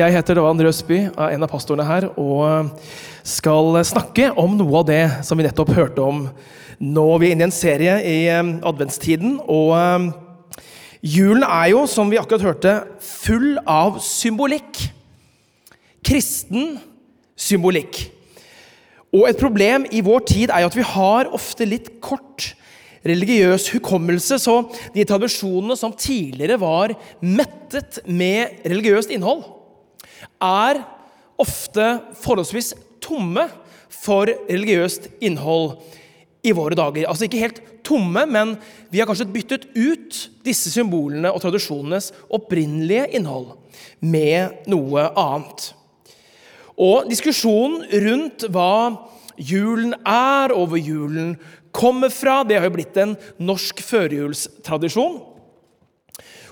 Jeg heter Roan Røsby, er en av pastorene her, og skal snakke om noe av det som vi nettopp hørte om nå. Vi er inne i en serie i eh, adventstiden, og eh, julen er jo, som vi akkurat hørte, full av symbolikk. Kristen symbolikk. Og et problem i vår tid er jo at vi har ofte litt kort religiøs hukommelse, så de tradisjonene som tidligere var mettet med religiøst innhold, er ofte forholdsvis tomme for religiøst innhold i våre dager. Altså ikke helt tomme, men vi har kanskje byttet ut disse symbolene og tradisjonenes opprinnelige innhold med noe annet. Og diskusjonen rundt hva julen er, og hvor julen kommer fra, det har jo blitt en norsk førjulstradisjon.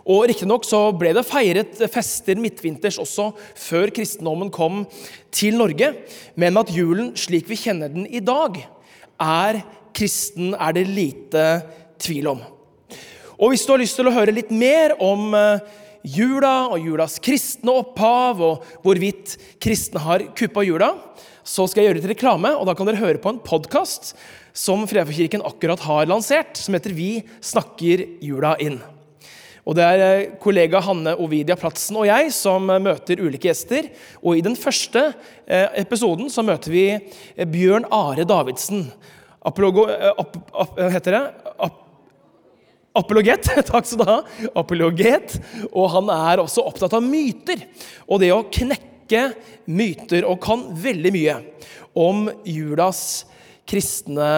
Og Riktignok ble det feiret fester midtvinters også før kristendommen kom til Norge, men at julen slik vi kjenner den i dag, er kristen, er det lite tvil om. Og Hvis du har lyst til å høre litt mer om eh, jula og julas kristne opphav, og hvorvidt kristne har kuppa jula, så skal jeg gjøre litt reklame. og Da kan dere høre på en podkast som Fredagskirken akkurat har lansert, som heter Vi snakker jula inn. Og Det er eh, kollega Hanne Ovidia Platsen og jeg som eh, møter ulike gjester. Og I den første eh, episoden så møter vi Bjørn Are Davidsen. Apologo, ap, ap, heter det? Ap, apologet. Takk skal du ha. Apologet. Og han er også opptatt av myter. Og det å knekke myter, og kan veldig mye om julas kristne,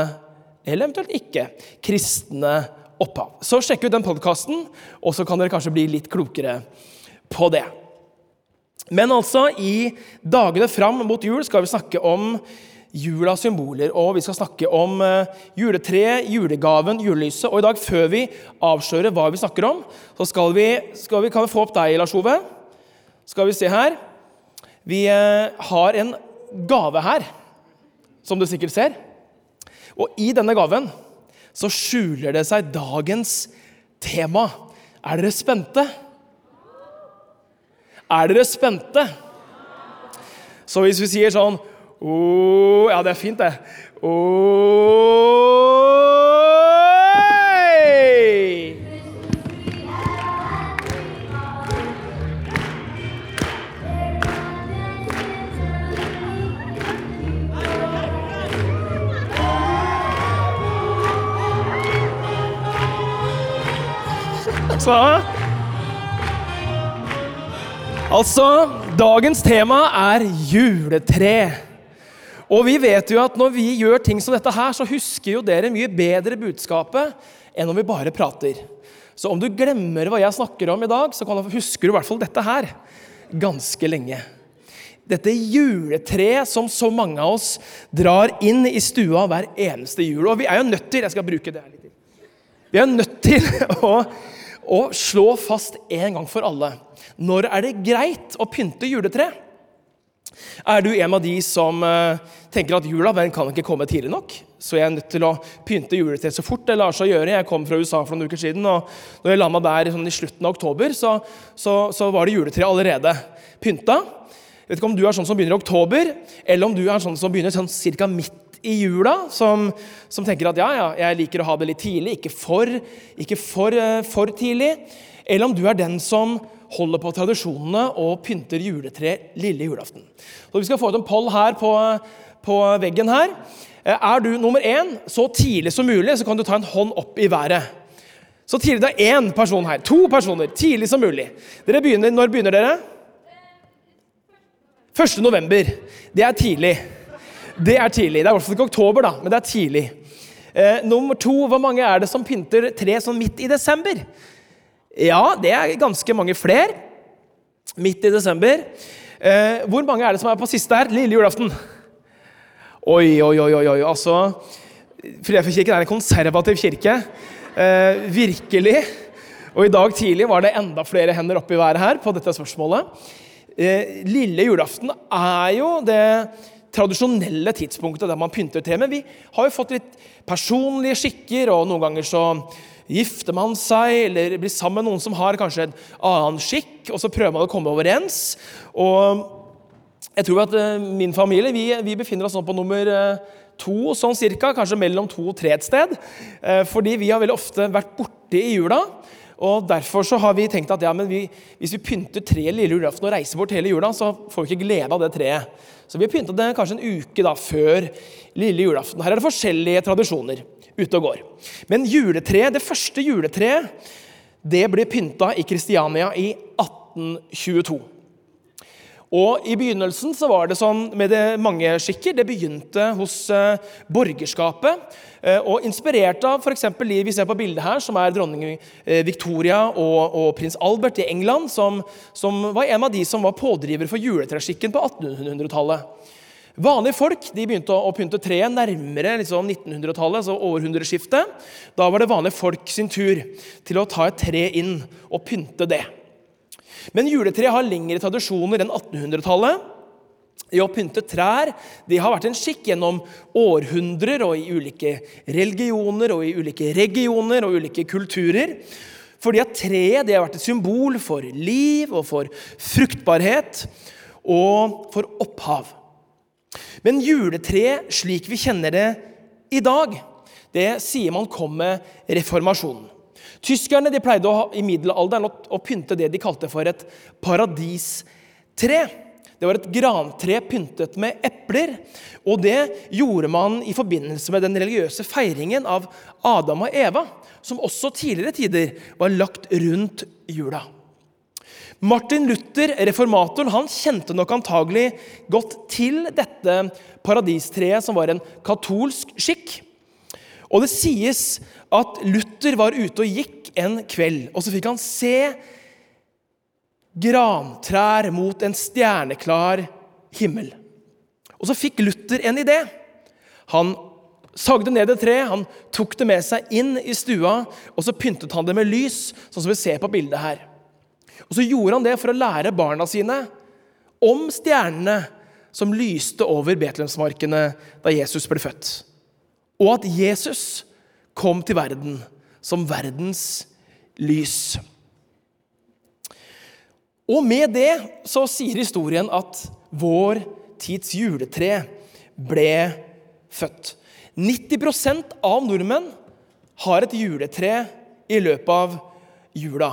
eller eventuelt ikke kristne opphav. Så sjekk ut den podkasten, og så kan dere kanskje bli litt klokere på det. Men altså, i dagene fram mot jul skal vi snakke om julas symboler. Og vi skal snakke om uh, juletreet, julegaven, julelyset. Og i dag, før vi avslører hva vi snakker om, så skal vi, skal vi, kan vi få opp deg, Lars Ove. Skal vi se her. Vi uh, har en gave her, som du sikkert ser. Og i denne gaven så skjuler det seg dagens tema. Er dere spente? Er dere spente? Så hvis vi sier sånn oh, Ja, det er fint, det. Oh, Så Altså, dagens tema er juletre. Og vi vet jo at når vi gjør ting som dette her, så husker jo dere mye bedre budskapet enn om vi bare prater. Så om du glemmer hva jeg snakker om i dag, så du, husker du i hvert fall dette her ganske lenge. Dette juletreet som så mange av oss drar inn i stua hver eneste jul. Og vi er jo nødt til jeg skal bruke det her litt. Vi er nødt til å og slå fast en gang for alle når er det greit å pynte juletre? Er du en av de som uh, tenker at jula den kan ikke komme tidlig nok? Så jeg er nødt til å pynte juletreet så fort det lar seg gjøre. Jeg kom fra USA for noen uker siden, og når jeg landa der sånn i slutten av oktober, så, så, så var det juletre allerede pynta. Jeg vet ikke om du er sånn som begynner i oktober, eller om du er sånn som begynner sånn cirka midt i jula, som, som, tenker at ja, ja, jeg liker å ha det litt tidlig, ikke for, ikke for, uh, for tidlig. Eller om du er den som holder på tradisjonene og pynter juletre lille julaften. Så Vi skal få ut en poll her på, på veggen her. Eh, er du nummer én så tidlig som mulig, så kan du ta en hånd opp i været. Så tidlig det er én person her. To personer. Tidlig som mulig. Dere begynner, Når begynner dere? 1. november. Det er tidlig. Det er tidlig. Det er i hvert fall ikke oktober, da, men det er tidlig. Eh, nummer to, hvor mange er det som pynter tre sånn midt i desember? Ja, det er ganske mange flere. Midt i desember. Eh, hvor mange er det som er på siste her? Lille julaften. Oi, oi, oi, oi. oi. Altså, Fredfjordkirken er en konservativ kirke. Eh, virkelig. Og i dag tidlig var det enda flere hender oppi været her på dette spørsmålet. Eh, lille julaften er jo det tradisjonelle tidspunktet der man pynter tre. Men vi har jo fått litt personlige skikker, og noen ganger så gifter man seg eller blir sammen med noen som har kanskje en annen skikk, og så prøver man å komme overens. Og jeg tror at eh, min familie vi, vi befinner oss nå på nummer eh, to, sånn cirka, kanskje mellom to og tre et sted. Eh, fordi vi har veldig ofte vært borte i jula. Og Derfor så har vi tenkt at ja, vi, hvis vi pynter treet lille julaften og reiser bort hele jula, så får vi ikke glede av det treet. Så vi har pynta det kanskje en uke da, før lille julaften. Her er det forskjellige tradisjoner ute og går. Men juletreet, det første juletreet det ble pynta i Kristiania i 1822. Og I begynnelsen så var det sånn med det mange skikker. Det begynte hos eh, borgerskapet. Eh, og Inspirert av f.eks. de vi ser på bildet her, som er dronning uh, Victoria og, og, prins Albert i England, som, som, var en av de som var pådriver for juletreskikken på 1800-tallet. Vanlige folk de begynte å pynte treet nærmere liksom 1900-tallet, så århundreskiftet. Da var det vanlige folk sin tur til å ta et tre inn og pynte det. Men juletreet har lengre tradisjoner enn 1800-tallet. I å pynte trær det har vært en skikk gjennom århundrer og i ulike religioner og i ulike regioner og ulike kulturer. Fordi at treet det har vært et symbol for liv og for fruktbarhet og for opphav. Men juletreet slik vi kjenner det i dag, det sier man kom med reformasjonen. Tyskerne de pleide å, i middelalderen å, å pynte det de kalte for et paradistre. Det var et grantre pyntet med epler. Og det gjorde man i forbindelse med den religiøse feiringen av Adam og Eva, som også tidligere tider var lagt rundt jula. Martin Luther, reformatoren, han kjente nok antagelig godt til dette paradistreet, som var en katolsk skikk. Og det sies at Luther var ute og gikk en kveld, og så fikk han se grantrær mot en stjerneklar himmel. Og så fikk Luther en idé. Han sagde ned et tre, han tok det med seg inn i stua, og så pyntet han det med lys, sånn som vi ser på bildet her. Og Så gjorde han det for å lære barna sine om stjernene som lyste over Betlehemsmarkene da Jesus ble født. Og at Jesus kom til verden som verdens lys. Og med det så sier historien at vår tids juletre ble født. 90% av nordmenn har et juletre i løpet av jula.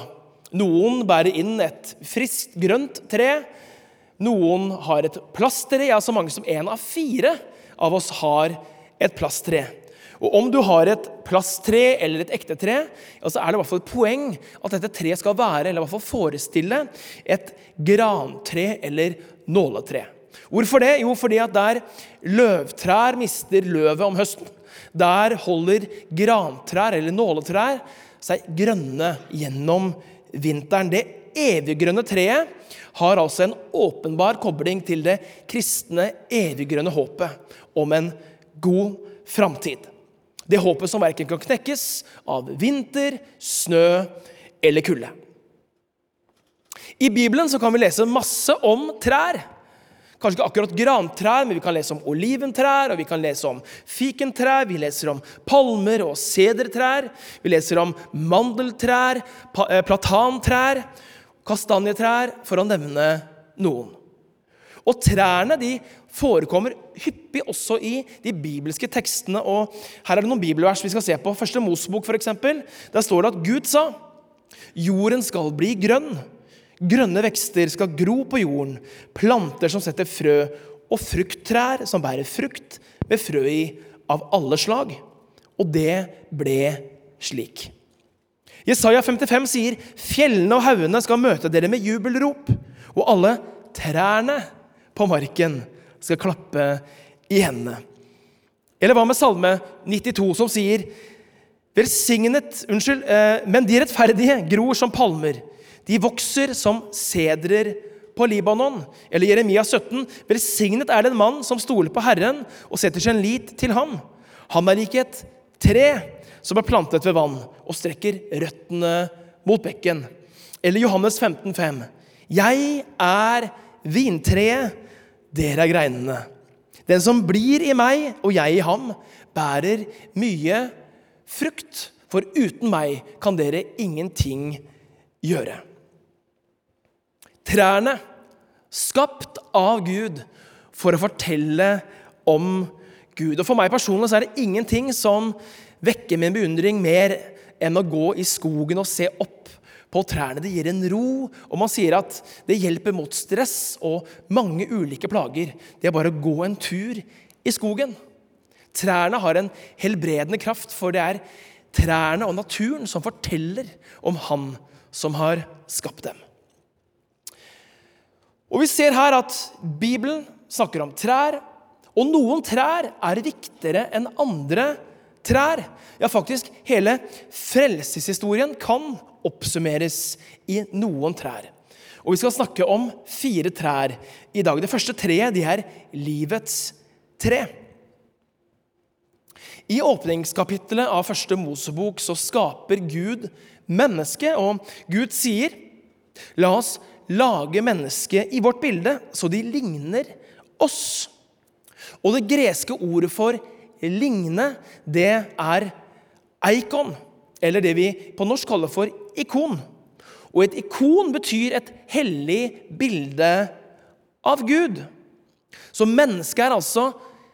Noen bærer inn et friskt, grønt tre. Noen har et plasttre. Ja, så mange som én av fire av oss har et plasttre. Og om du har et plasttre eller et ekte tre, ja, så er det i hvert fall et poeng at dette treet skal være, eller i hvert fall forestille, et grantre eller nåletre. Hvorfor det? Jo, fordi at der løvtrær mister løvet om høsten, der holder grantrær eller nåletrær seg grønne gjennom vinteren. Det eviggrønne treet har altså en åpenbar kobling til det kristne eviggrønne håpet om en god framtid. Det håpet som verken kan knekkes av vinter, snø eller kulde. I Bibelen kan vi lese masse om trær. Kanskje ikke akkurat grantrær, men vi kan lese om oliventrær, og vi kan lese om fikentrær, vi leser om palmer og sedertrær, vi leser om mandeltrær, eh, platantrær, kastanjetrær, for å nevne noen. Og trærne de forekommer hyppig også i de bibelske tekstene. og Her er det noen bibelvers vi skal se på. Første Mosebok, f.eks. Der står det at Gud sa jorden skal bli grønn. Grønne vekster skal gro på jorden. Planter som setter frø, og frukttrær som bærer frukt med frø i av alle slag. Og det ble slik. Jesaja 55 sier, 'Fjellene og haugene skal møte dere med jubelrop', og alle trærne på marken skal klappe i hendene. Eller hva med Salme 92, som sier Velsignet, unnskyld, eh, men de rettferdige gror som palmer. De vokser som sedrer på Libanon. Eller Jeremia 17. Velsignet er den mann som stoler på Herren og setter sin lit til ham. Han er ikke et tre som er plantet ved vann og strekker røttene mot bekken. Eller Johannes 15, 5. Jeg er vintreet dere er greinene. Den som blir i meg og jeg i ham, bærer mye frukt. for uten meg kan dere ingenting gjøre. Trærne, skapt av Gud for å fortelle om Gud. Og For meg personlig så er det ingenting som vekker min beundring mer enn å gå i skogen og se opp på trærne. Det gir en ro, og man sier at det hjelper mot stress og mange ulike plager. Det er bare å gå en tur i skogen. Trærne har en helbredende kraft, for det er trærne og naturen som forteller om Han som har skapt dem. Og Vi ser her at Bibelen snakker om trær, og noen trær er viktigere enn andre trær. Ja, faktisk, hele frelseshistorien kan oppsummeres i noen trær. Og Vi skal snakke om fire trær i dag. Det første treet de er livets tre. I åpningskapittelet av første Mosebok så skaper Gud mennesket, og Gud sier, 'La oss lage mennesket i vårt bilde, så de ligner oss'. Og det greske ordet for 'ligne', det er eikon, eller det vi på norsk kaller for ikon. Og et ikon betyr et hellig bilde av Gud. Så mennesket er altså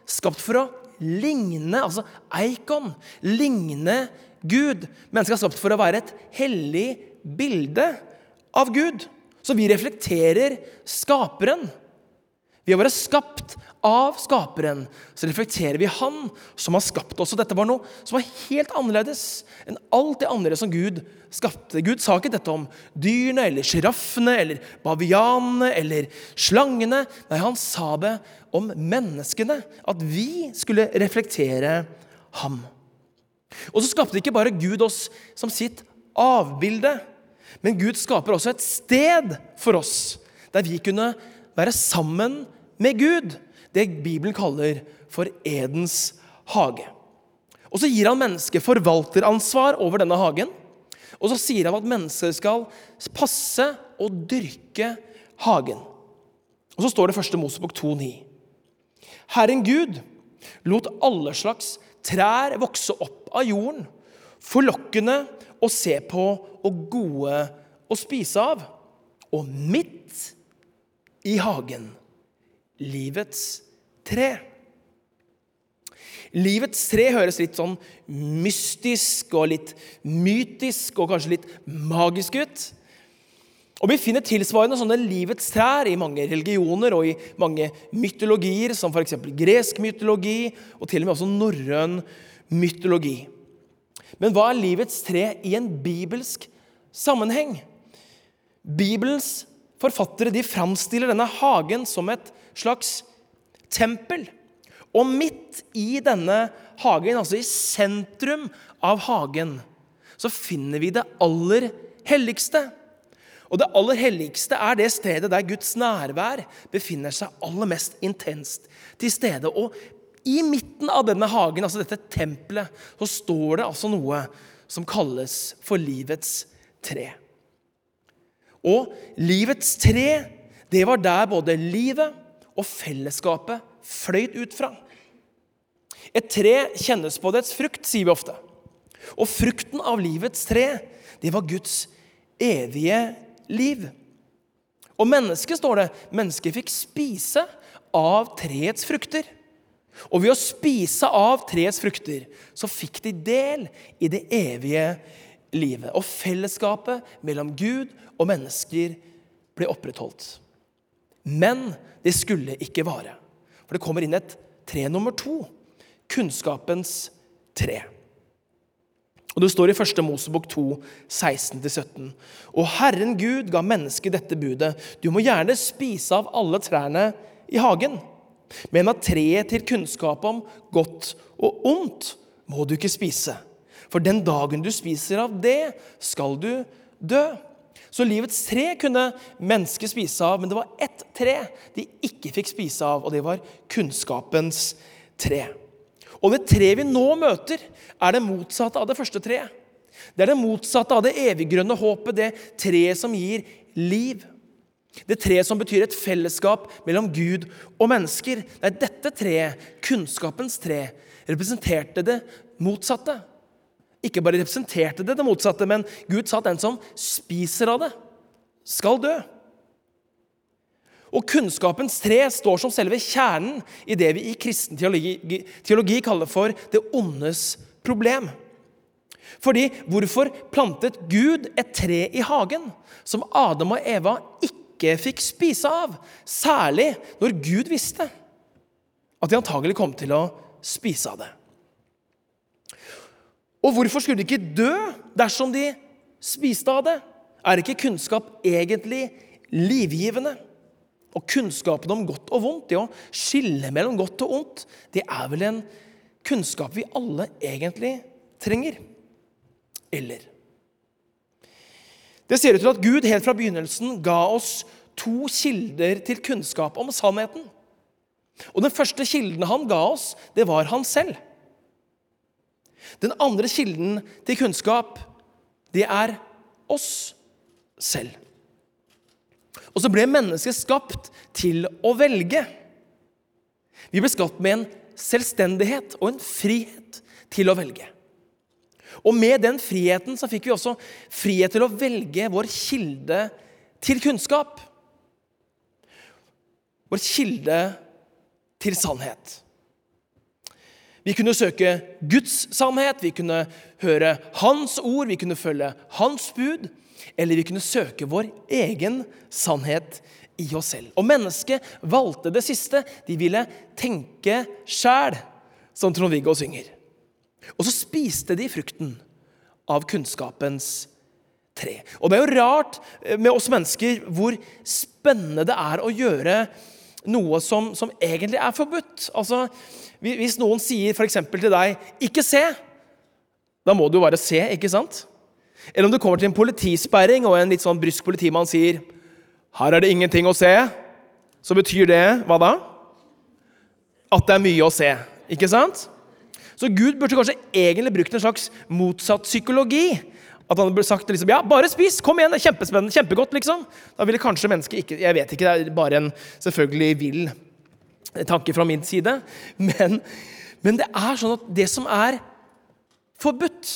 skapt for å ligne, altså eikon, ligne Gud. Mennesket er skapt for å være et hellig bilde av Gud. Så vi reflekterer skaperen. Vi har vært skapt av skaperen. Så reflekterer vi Han som har skapt oss. Og dette var noe som var helt annerledes enn alt det andre som Gud skapte. Gud sa ikke dette om dyrene eller sjiraffene eller bavianene eller slangene. Nei, han sa det om menneskene. At vi skulle reflektere ham. Og så skapte ikke bare Gud oss som sitt avbilde. Men Gud skaper også et sted for oss der vi kunne være sammen med Gud. Det Bibelen kaller for Edens hage. Og Så gir han mennesket forvalteransvar over denne hagen. Og så sier han at mennesker skal passe og dyrke hagen. Og så står det første Mosebok 2,9. Herren Gud lot alle slags trær vokse opp av jorden, forlokkende å se på og gode å spise av. Og midt i hagen livets tre. Livets tre høres litt sånn mystisk og litt mytisk og kanskje litt magisk ut. Og Vi finner tilsvarende sånne livets trær i mange religioner og i mange mytologier, som f.eks. gresk mytologi og til og med også norrøn mytologi. Men hva er livets tre i en bibelsk sammenheng? Bibelens forfattere de framstiller denne hagen som et slags tempel. Og midt i denne hagen, altså i sentrum av hagen, så finner vi det aller helligste. Og det aller helligste er det stedet der Guds nærvær befinner seg aller mest intenst til stede. Og i midten av denne hagen, altså dette tempelet, så står det altså noe som kalles for livets tre. Og livets tre, det var der både livet og fellesskapet fløyt ut fra. Et tre kjennes på dets frukt, sier vi ofte. Og frukten av livets tre, det var Guds evige liv. Og mennesket, står det, mennesket fikk spise av treets frukter. Og ved å spise av treets frukter så fikk de del i det evige livet. Og fellesskapet mellom Gud og mennesker ble opprettholdt. Men det skulle ikke vare. For det kommer inn et tre nummer to. Kunnskapens tre. Og Det står i 1. Mosebok 2, 16-17. Og Herren Gud ga mennesket dette budet. Du må gjerne spise av alle trærne i hagen. Men av treet til kunnskap om godt og ondt må du ikke spise. For den dagen du spiser av det, skal du dø. Så livets tre kunne mennesket spise av, men det var ett tre de ikke fikk spise av, og det var kunnskapens tre. Og det treet vi nå møter, er det motsatte av det første treet. Det er det motsatte av det eviggrønne håpet, det treet som gir liv. Det treet som betyr et fellesskap mellom Gud og mennesker. Nei, dette treet, kunnskapens tre, representerte det motsatte. Ikke bare representerte det det motsatte, men Gud sa at den som spiser av det, skal dø. Og kunnskapens tre står som selve kjernen i det vi i kristen teologi, teologi kaller for det ondes problem. Fordi hvorfor plantet Gud et tre i hagen som Adam og Eva ikke fikk spise av? Særlig når Gud visste at de antagelig kom til å spise av det. Og hvorfor skulle de ikke dø dersom de spiste av det? Er ikke kunnskap egentlig livgivende? Og kunnskapen om godt og vondt, det å skille mellom godt og ondt, det er vel en kunnskap vi alle egentlig trenger? Eller? Det ser ut til at Gud helt fra begynnelsen ga oss to kilder til kunnskap om sannheten. Og Den første kilden han ga oss, det var han selv. Den andre kilden til kunnskap, det er oss selv. Og så ble mennesket skapt til å velge. Vi ble skapt med en selvstendighet og en frihet til å velge. Og med den friheten så fikk vi også frihet til å velge vår kilde til kunnskap. Vår kilde til sannhet. Vi kunne søke Guds sannhet, vi kunne høre Hans ord, vi kunne følge Hans bud. Eller vi kunne søke vår egen sannhet i oss selv. Og mennesket valgte det siste. De ville tenke sjæl, som Trond-Viggo synger. Og så spiste de frukten av kunnskapens tre. Og det er jo rart eh, med oss mennesker hvor spennende det er å gjøre noe som, som egentlig er forbudt. Altså, Hvis noen sier f.eks. til deg 'ikke se', da må du jo bare se, ikke sant? Eller om du kommer til en politisperring, og en litt sånn brysk politimann sier 'her er det ingenting å se', så betyr det hva da? At det er mye å se. Ikke sant? Så Gud burde kanskje egentlig brukt en slags motsatt psykologi. At han burde sagt liksom, ja, bare spis, kom igjen, det er kjempespennende, kjempegodt. liksom. Da ville kanskje mennesket ikke Jeg vet ikke, det er bare en selvfølgelig vill tanke fra min side. Men, men det er sånn at det som er forbudt,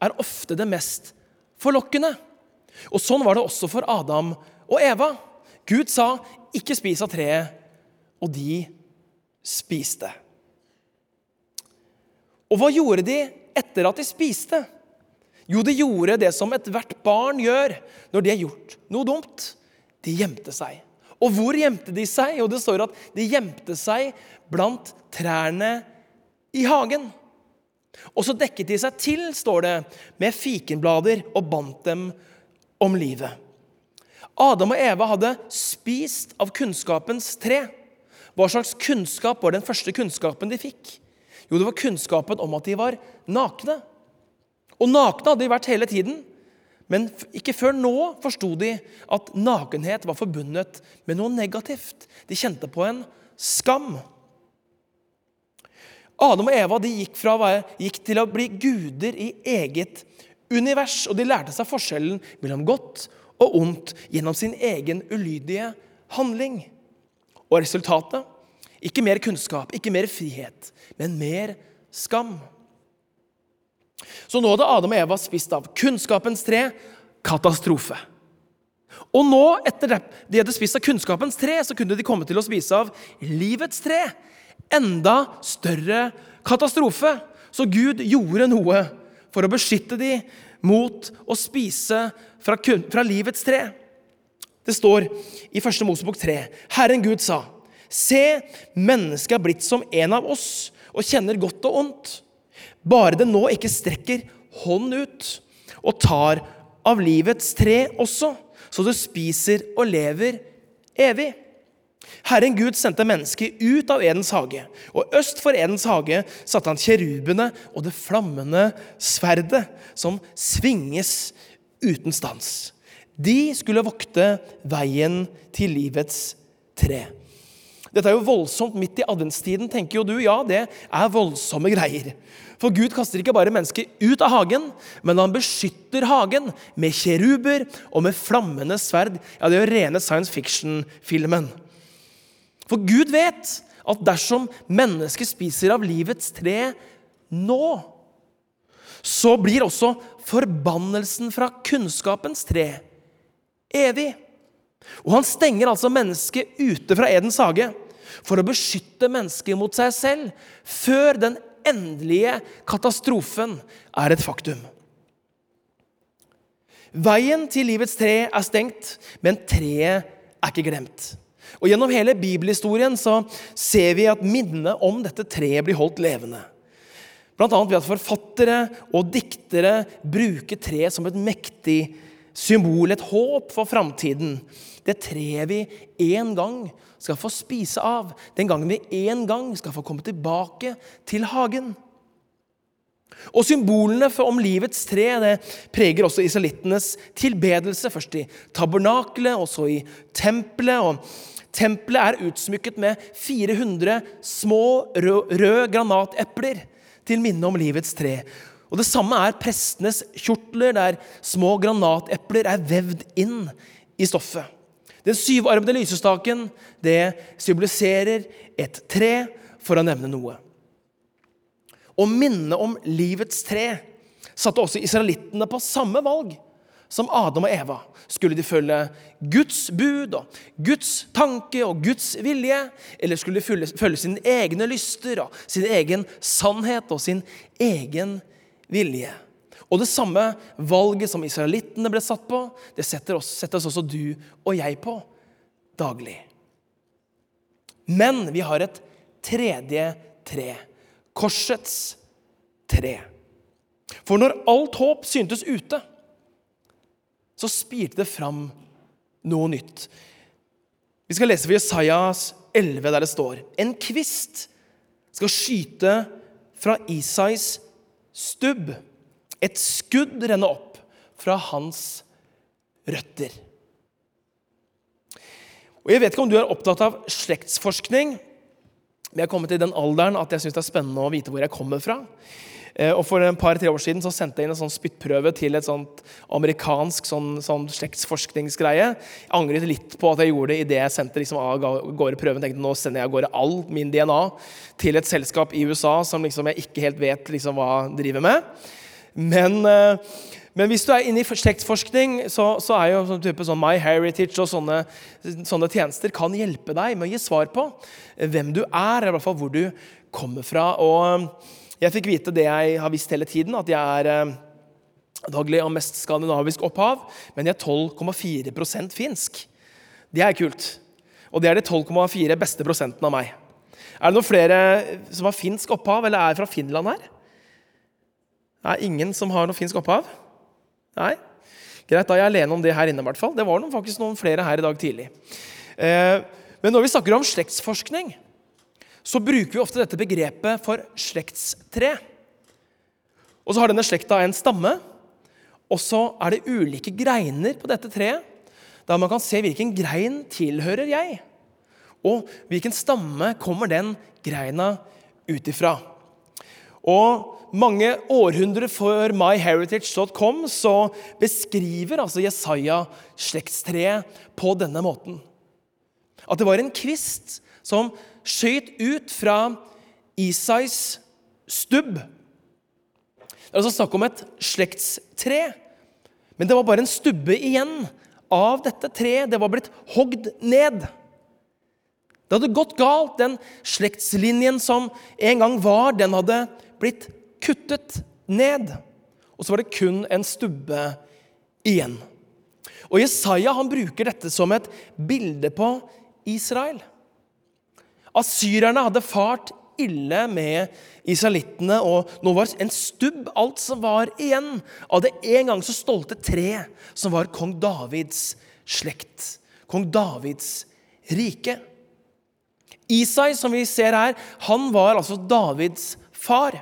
er ofte det mest forlokkende. Og sånn var det også for Adam og Eva. Gud sa, 'Ikke spis av treet', og de spiste. Og hva gjorde de etter at de spiste? Jo, de gjorde det som ethvert barn gjør når de har gjort noe dumt. De gjemte seg. Og hvor gjemte de seg? Jo, det står at de gjemte seg blant trærne i hagen. Og så dekket de seg til, står det, med fikenblader og bandt dem om livet. Adam og Eva hadde spist av kunnskapens tre. Hva slags kunnskap var den første kunnskapen de fikk? Jo, det var kunnskapen om at de var nakne. Og nakne hadde de vært hele tiden. Men ikke før nå forsto de at nakenhet var forbundet med noe negativt. De kjente på en skam. Adam og Eva gikk, fra, gikk til å bli guder i eget univers, og de lærte seg forskjellen mellom godt og ondt gjennom sin egen ulydige handling. Og resultatet? Ikke mer kunnskap, ikke mer frihet, men mer skam. Så nå hadde Adam og Eva spist av kunnskapens tre katastrofe. Og nå, etter det de hadde spist av kunnskapens tre, så kunne de komme til å spise av livets tre. Enda større katastrofe. Så Gud gjorde noe for å beskytte dem mot å spise fra, fra livets tre. Det står i 1. Mosebok 3.: Herren Gud sa, Se, mennesket er blitt som en av oss og kjenner godt og ondt. Bare det nå ikke strekker hånd ut og tar av livets tre også, så du spiser og lever evig. Herren Gud sendte mennesket ut av Edens hage, og øst for Edens hage satte han kjerubene og det flammende sverdet, som svinges uten stans. De skulle vokte veien til livets tre. Dette er jo voldsomt midt i adventstiden, tenker jo du. Ja, det er voldsomme greier. For Gud kaster ikke bare mennesket ut av hagen, men han beskytter hagen med kjeruber og med flammende sverd. Ja, det er jo rene science fiction-filmen. For Gud vet at dersom mennesket spiser av livets tre nå, så blir også forbannelsen fra kunnskapens tre evig. Og han stenger altså mennesket ute fra Edens hage for å beskytte mennesket mot seg selv før den endelige katastrofen er et faktum. Veien til livets tre er stengt, men treet er ikke glemt. Og Gjennom hele bibelhistorien så ser vi at minnet om dette treet blir holdt levende. Bl.a. ved at forfattere og diktere bruker treet som et mektig symbol, et håp for framtiden. Det treet vi en gang skal få spise av, den gangen vi en gang skal få komme tilbake til hagen. Og Symbolene om livets tre det preger også israelittenes tilbedelse. Først i tabernakelet, og så i tempelet. og Tempelet er utsmykket med 400 små røde granatepler til minne om livets tre. Og Det samme er prestenes kjortler, der små granatepler er vevd inn i stoffet. Den syvarmede lysestaken det symboliserer et tre, for å nevne noe. Og minnet om livets tre satte også israelittene på samme valg som Adam og Eva. Skulle de følge Guds bud og Guds tanke og Guds vilje? Eller skulle de følge, følge sine egne lyster og sin egen sannhet og sin egen vilje? Og det samme valget som israelittene ble satt på, det settes også du og jeg på daglig. Men vi har et tredje tre. Korsets tre. For når alt håp syntes ute, så spirte det fram noe nytt. Vi skal lese for Jesajas 11, der det står En kvist skal skyte fra Isais stubb. Et skudd renner opp fra hans røtter. Og Jeg vet ikke om du er opptatt av slektsforskning. Men jeg er kommet i den alderen at jeg syns det er spennende å vite hvor jeg kommer fra. Eh, og For en par-tre år siden så sendte jeg inn en sånn spyttprøve til et sånt amerikansk sånn, sånn slektsforskningsgreie. Jeg angret litt på at jeg gjorde det idet jeg sendte liksom av gårde prøven. tenkte nå sender jeg av gårde all min DNA til et selskap i USA som liksom jeg ikke helt vet liksom hva driver med. Men, eh, men hvis du er inne i slektsforskning, så, så, er jo sånn type sånn MyHeritage og sånne, sånne, tjenester kan hjelpe deg med å gi svar på hvem du er, i hvert fall hvor du kommer fra. Og jeg fikk vite det jeg har visst hele tiden, at jeg er eh, daglig av mest skandinavisk opphav, men jeg er 12,4% finsk. Det er kult. Og det er de 12,4 beste prosentene av meg. Er det noen flere som har finsk opphav, eller er fra Finland her? Det er ingen som har noe finsk opphav? Nei? Greit, da er jeg alene om det her inne. I hvert fall. Det var noen, faktisk noen flere her i dag tidlig. Eh, men når vi snakker om slektsforskning, så bruker vi ofte dette begrepet for slektstre. Og så har denne slekta en stamme, og så er det ulike greiner på dette treet, der man kan se hvilken grein tilhører jeg, og hvilken stamme kommer den greina ut ifra. Og mange århundrer før myheritage.com så beskriver altså Jesaja slektstreet på denne måten. At det var en kvist som skjøt ut fra Isais stubb. Det er altså snakk om et slektstre, men det var bare en stubbe igjen av dette treet. Det var blitt hogd ned. Det hadde gått galt. Den slektslinjen som en gang var, den hadde blitt kuttet ned. Og så var det kun en stubbe igjen. Og Jesaja han bruker dette som et bilde på Israel. Asyrerne hadde fart ille med israelittene, og nå var en stubb alt som var igjen av det en gang så stolte tre som var kong Davids slekt. Kong Davids rike. Isai, som vi ser her, han var altså Davids far.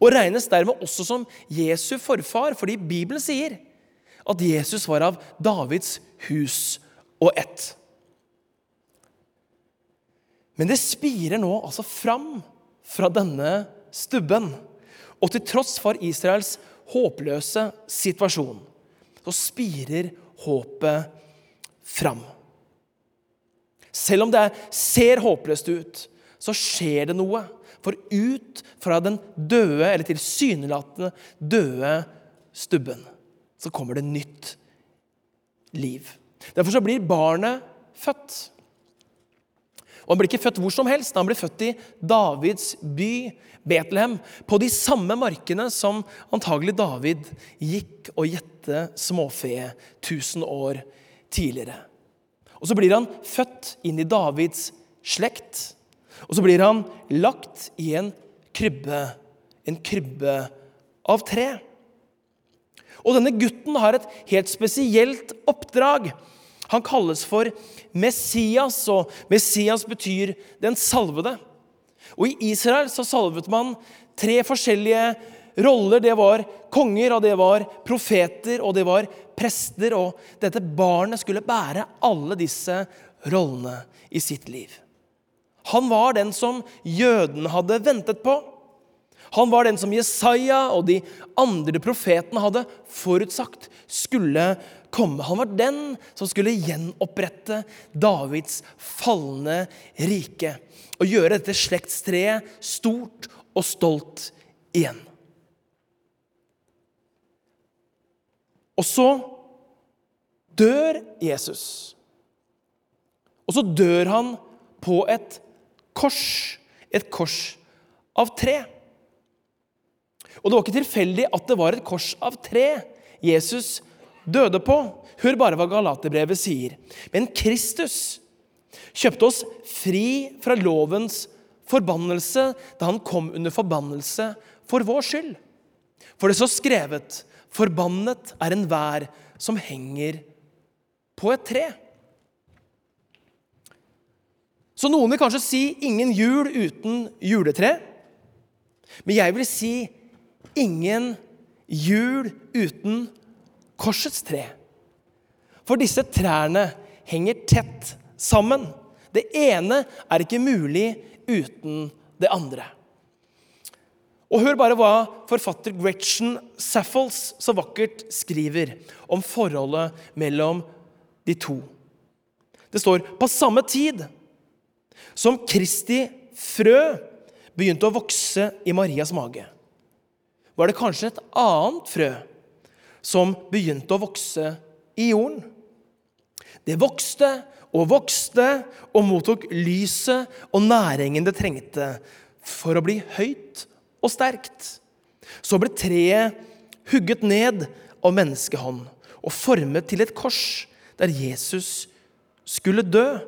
Og regnes dermed også som Jesu forfar, fordi Bibelen sier at Jesus var av Davids hus og ett. Men det spirer nå altså fram fra denne stubben. Og til tross for Israels håpløse situasjon, så spirer håpet fram. Selv om det ser håpløst ut, så skjer det noe. For ut fra den døde, eller tilsynelatende døde stubben, så kommer det nytt liv. Derfor så blir barnet født. Og Han blir ikke født hvor som helst. Han blir født i Davids by, Betlehem, på de samme markene som antagelig David gikk og gjette småfe tusen år tidligere. Og Så blir han født inn i Davids slekt. Og så blir han lagt i en krybbe, en krybbe av tre. Og denne gutten har et helt spesielt oppdrag. Han kalles for Messias, og Messias betyr den salvede. Og I Israel så salvet man tre forskjellige roller. Det var konger, og det var profeter, og det var prester. Og dette barnet skulle bære alle disse rollene i sitt liv. Han var den som jødene hadde ventet på. Han var den som Jesaja og de andre profetene hadde forutsagt skulle komme. Han var den som skulle gjenopprette Davids falne rike og gjøre dette slektstreet stort og stolt igjen. Og så dør Jesus. Og så dør han på et kors. Et kors av tre. Og det var ikke tilfeldig at det var et kors av tre Jesus døde på. Hør bare hva Galaterbrevet sier. Men Kristus kjøpte oss fri fra lovens forbannelse da han kom under forbannelse for vår skyld. For det så skrevet:" Forbannet er enhver som henger på et tre. Så noen vil kanskje si 'ingen jul uten juletre'. Men jeg vil si 'ingen jul uten korsets tre'. For disse trærne henger tett sammen. Det ene er ikke mulig uten det andre. Og Hør bare hva forfatter Gretchen Saffels så vakkert skriver om forholdet mellom de to. Det står på samme tid som Kristi frø begynte å vokse i Marias mage, var det kanskje et annet frø som begynte å vokse i jorden. Det vokste og vokste og mottok lyset og næringen det trengte for å bli høyt og sterkt. Så ble treet hugget ned av menneskehånd og formet til et kors der Jesus skulle dø.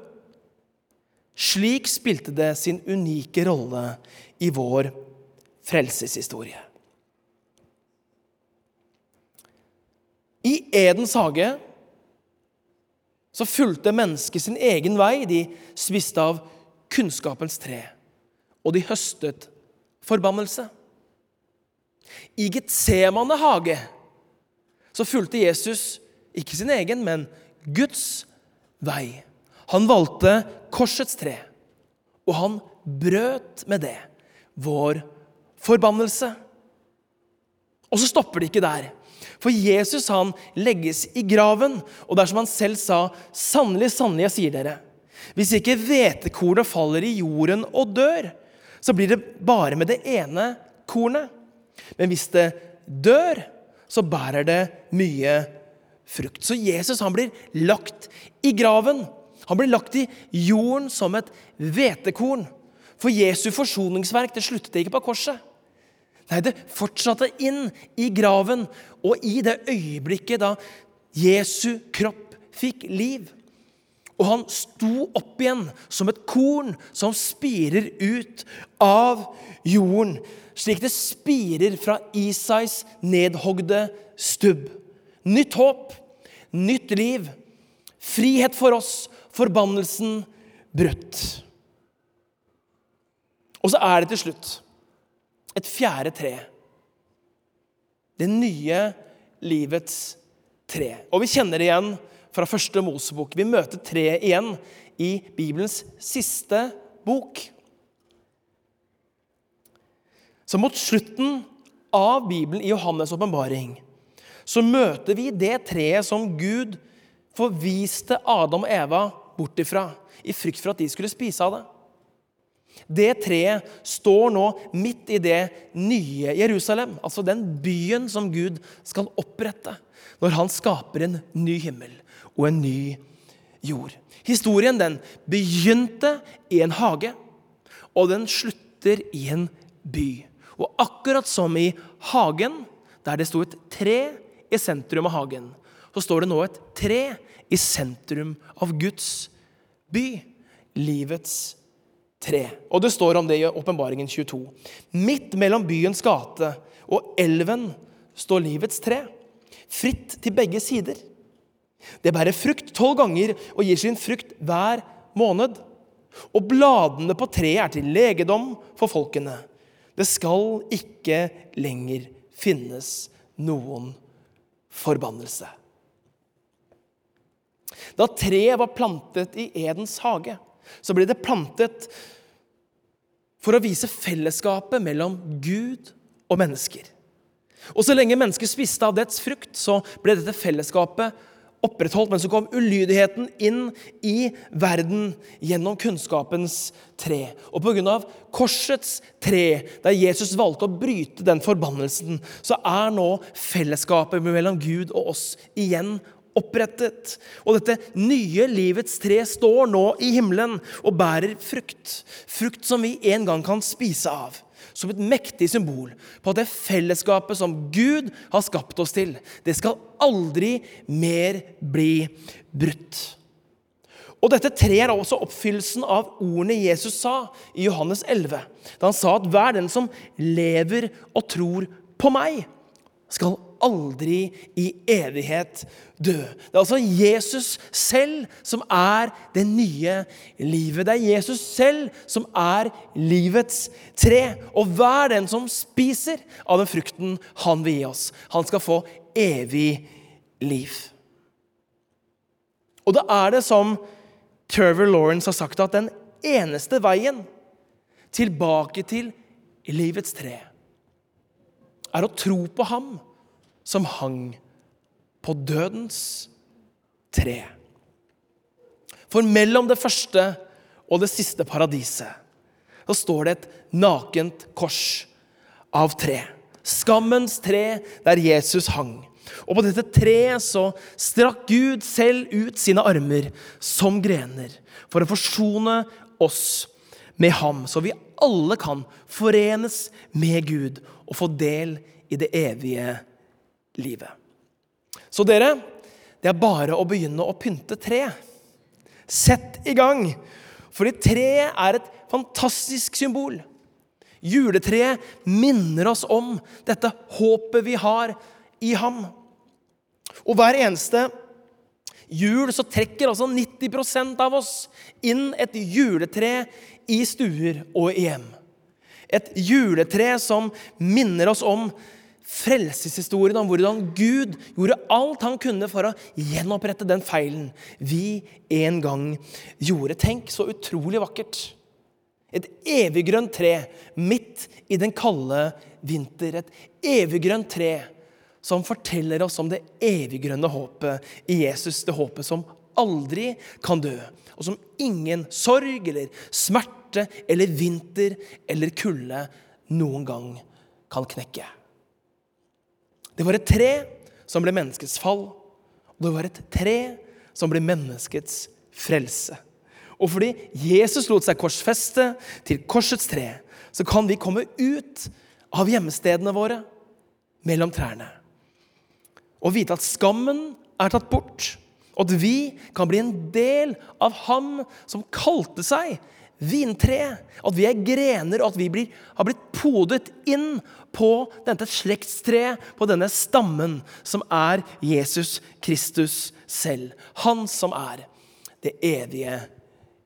Slik spilte det sin unike rolle i vår frelseshistorie. I Edens hage så fulgte mennesket sin egen vei. De spiste av kunnskapens tre, og de høstet forbannelse. I Getsemane hage så fulgte Jesus ikke sin egen, men Guds vei. Han valgte korsets tre, og han brøt med det vår forbannelse. Og så stopper det ikke der. For Jesus han legges i graven, og det er som han selv sa, sannelig, sannelig, jeg sier dere, hvis ikke hvetekornet faller i jorden og dør, så blir det bare med det ene kornet. Men hvis det dør, så bærer det mye frukt. Så Jesus han blir lagt i graven. Han blir lagt i jorden som et hvetekorn. For Jesu forsoningsverk det sluttet ikke på korset. Nei, det fortsatte inn i graven og i det øyeblikket da Jesu kropp fikk liv. Og han sto opp igjen som et korn som spirer ut av jorden, slik det spirer fra Isais nedhogde stubb. Nytt håp, nytt liv, frihet for oss, forbannelsen brutt. Og så er det til slutt et fjerde tre. Det nye livets tre. Og vi kjenner det igjen fra første Mosebok. Vi møter treet igjen i Bibelens siste bok. Så mot slutten av Bibelen i Johannes' åpenbaring så møter vi det treet som Gud forviste Adam og Eva bort ifra i frykt for at de skulle spise av det. Det treet står nå midt i det nye Jerusalem, altså den byen som Gud skal opprette når han skaper en ny himmel og en ny jord. Historien den begynte i en hage, og den slutter i en by. Og akkurat som i hagen, der det sto et tre i sentrum av hagen, så står det nå et tre i sentrum av Guds by. Livets tre. Og det står om det i Åpenbaringen 22. Midt mellom byens gate og elven står livets tre, fritt til begge sider. Det bærer frukt tolv ganger og gir sin frukt hver måned. Og bladene på treet er til legedom for folkene. Det skal ikke lenger finnes noen forbannelse. Da treet var plantet i Edens hage, så ble det plantet for å vise fellesskapet mellom Gud og mennesker. Og så lenge mennesker spiste av dets frukt, så ble dette fellesskapet opprettholdt. Men så kom ulydigheten inn i verden gjennom kunnskapens tre. Og pga. korsets tre, der Jesus valgte å bryte den forbannelsen, så er nå fellesskapet mellom Gud og oss igjen opprettet. Og dette nye livets tre står nå i himmelen og bærer frukt. Frukt som vi en gang kan spise av som et mektig symbol på at det fellesskapet som Gud har skapt oss til, det skal aldri mer bli brutt. Og Dette treet er også oppfyllelsen av ordene Jesus sa i Johannes 11. Da han sa at hver den som lever og tror på meg, skal aldri i evighet dø. Det er altså Jesus selv som er det nye livet. Det er Jesus selv som er livets tre. Og hver den som spiser av den frukten han vil gi oss, han skal få evig liv. Og da er det som Trevor Lawrence har sagt, at den eneste veien tilbake til livets tre er å tro på ham som hang på dødens tre. For mellom det første og det siste paradiset så står det et nakent kors av tre. Skammens tre der Jesus hang. Og på dette treet så strakk Gud selv ut sine armer som grener for å forsone oss med ham, så vi alle kan forenes med Gud og få del i det evige livet livet. Så dere, det er bare å begynne å pynte tre. Sett i gang, fordi treet er et fantastisk symbol. Juletreet minner oss om dette håpet vi har i ham. Og hver eneste jul så trekker altså 90% av oss inn et juletre i stuer og i hjem. Et juletre som minner oss om frelseshistorien om hvordan Gud gjorde alt han kunne for å gjenopprette den feilen vi en gang gjorde. Tenk så utrolig vakkert. Et eviggrønt tre midt i den kalde vinter. Et eviggrønt tre som forteller oss om det eviggrønne håpet i Jesus. Det håpet som aldri kan dø, og som ingen sorg eller smerte eller vinter eller kulde noen gang kan knekke. Det var et tre som ble menneskets fall, og det var et tre som ble menneskets frelse. Og fordi Jesus lot seg korsfeste til korsets tre, så kan vi komme ut av hjemmestedene våre mellom trærne. Og vite at skammen er tatt bort, og at vi kan bli en del av ham som kalte seg vintre. At vi er grener, og at vi blir, har blitt podet inn på dette slektstreet, på denne stammen som er Jesus Kristus selv. Han som er det evige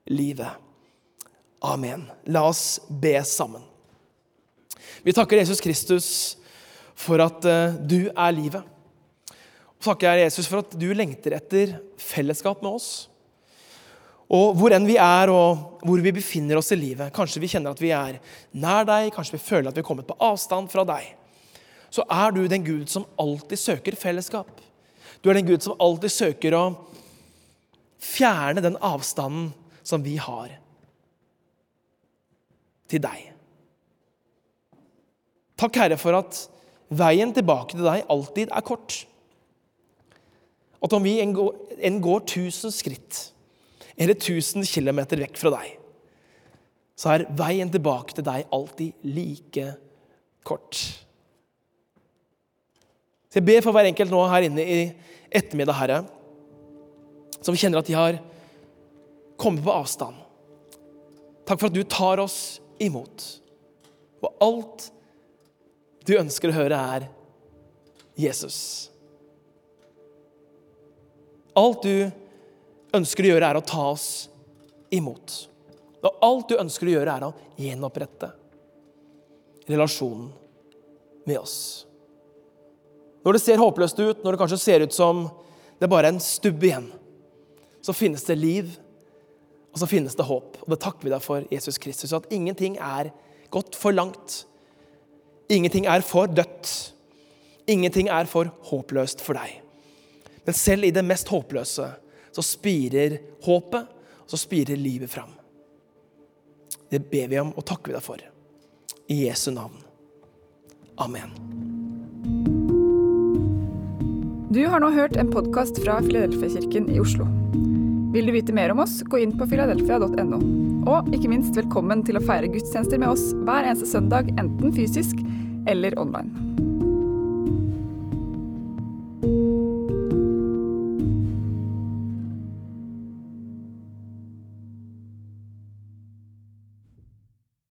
livet. Amen. La oss be sammen. Vi takker Jesus Kristus for at uh, du er livet. Og takker Jesus for at du lengter etter fellesskap med oss. Og hvor enn vi er og hvor vi befinner oss i livet, kanskje vi kjenner at vi er nær deg, kanskje vi føler at vi er kommet på avstand fra deg, så er du den Gud som alltid søker fellesskap. Du er den Gud som alltid søker å fjerne den avstanden som vi har. til deg. Takk, Herre, for at veien tilbake til deg alltid er kort. At om vi enn går, en går tusen skritt eller tusen kilometer vekk fra deg, så er veien tilbake til deg alltid like kort. Så Jeg ber for hver enkelt nå her inne i ettermiddag, Herre, som kjenner at de har kommet på avstand. Takk for at du tar oss imot. Og alt du ønsker å høre, er Jesus. Alt du ønsker å gjøre, er å ta oss imot. Og alt du ønsker å gjøre, er å gjenopprette relasjonen med oss. Når det ser håpløst ut, når det kanskje ser ut som det er bare en stubbe igjen, så finnes det liv, og så finnes det håp. Og det takker vi deg for, Jesus Kristus, at ingenting er gått for langt. Ingenting er for dødt. Ingenting er for håpløst for deg. Men selv i det mest håpløse så spirer håpet, og så spirer livet fram. Det ber vi om og takker vi deg for. I Jesu navn. Amen. Du har nå hørt en podkast fra Filadelfia-kirken i Oslo. Vil du vite mer om oss, gå inn på filadelfia.no. Og ikke minst velkommen til å feire gudstjenester med oss hver eneste søndag, enten fysisk eller online.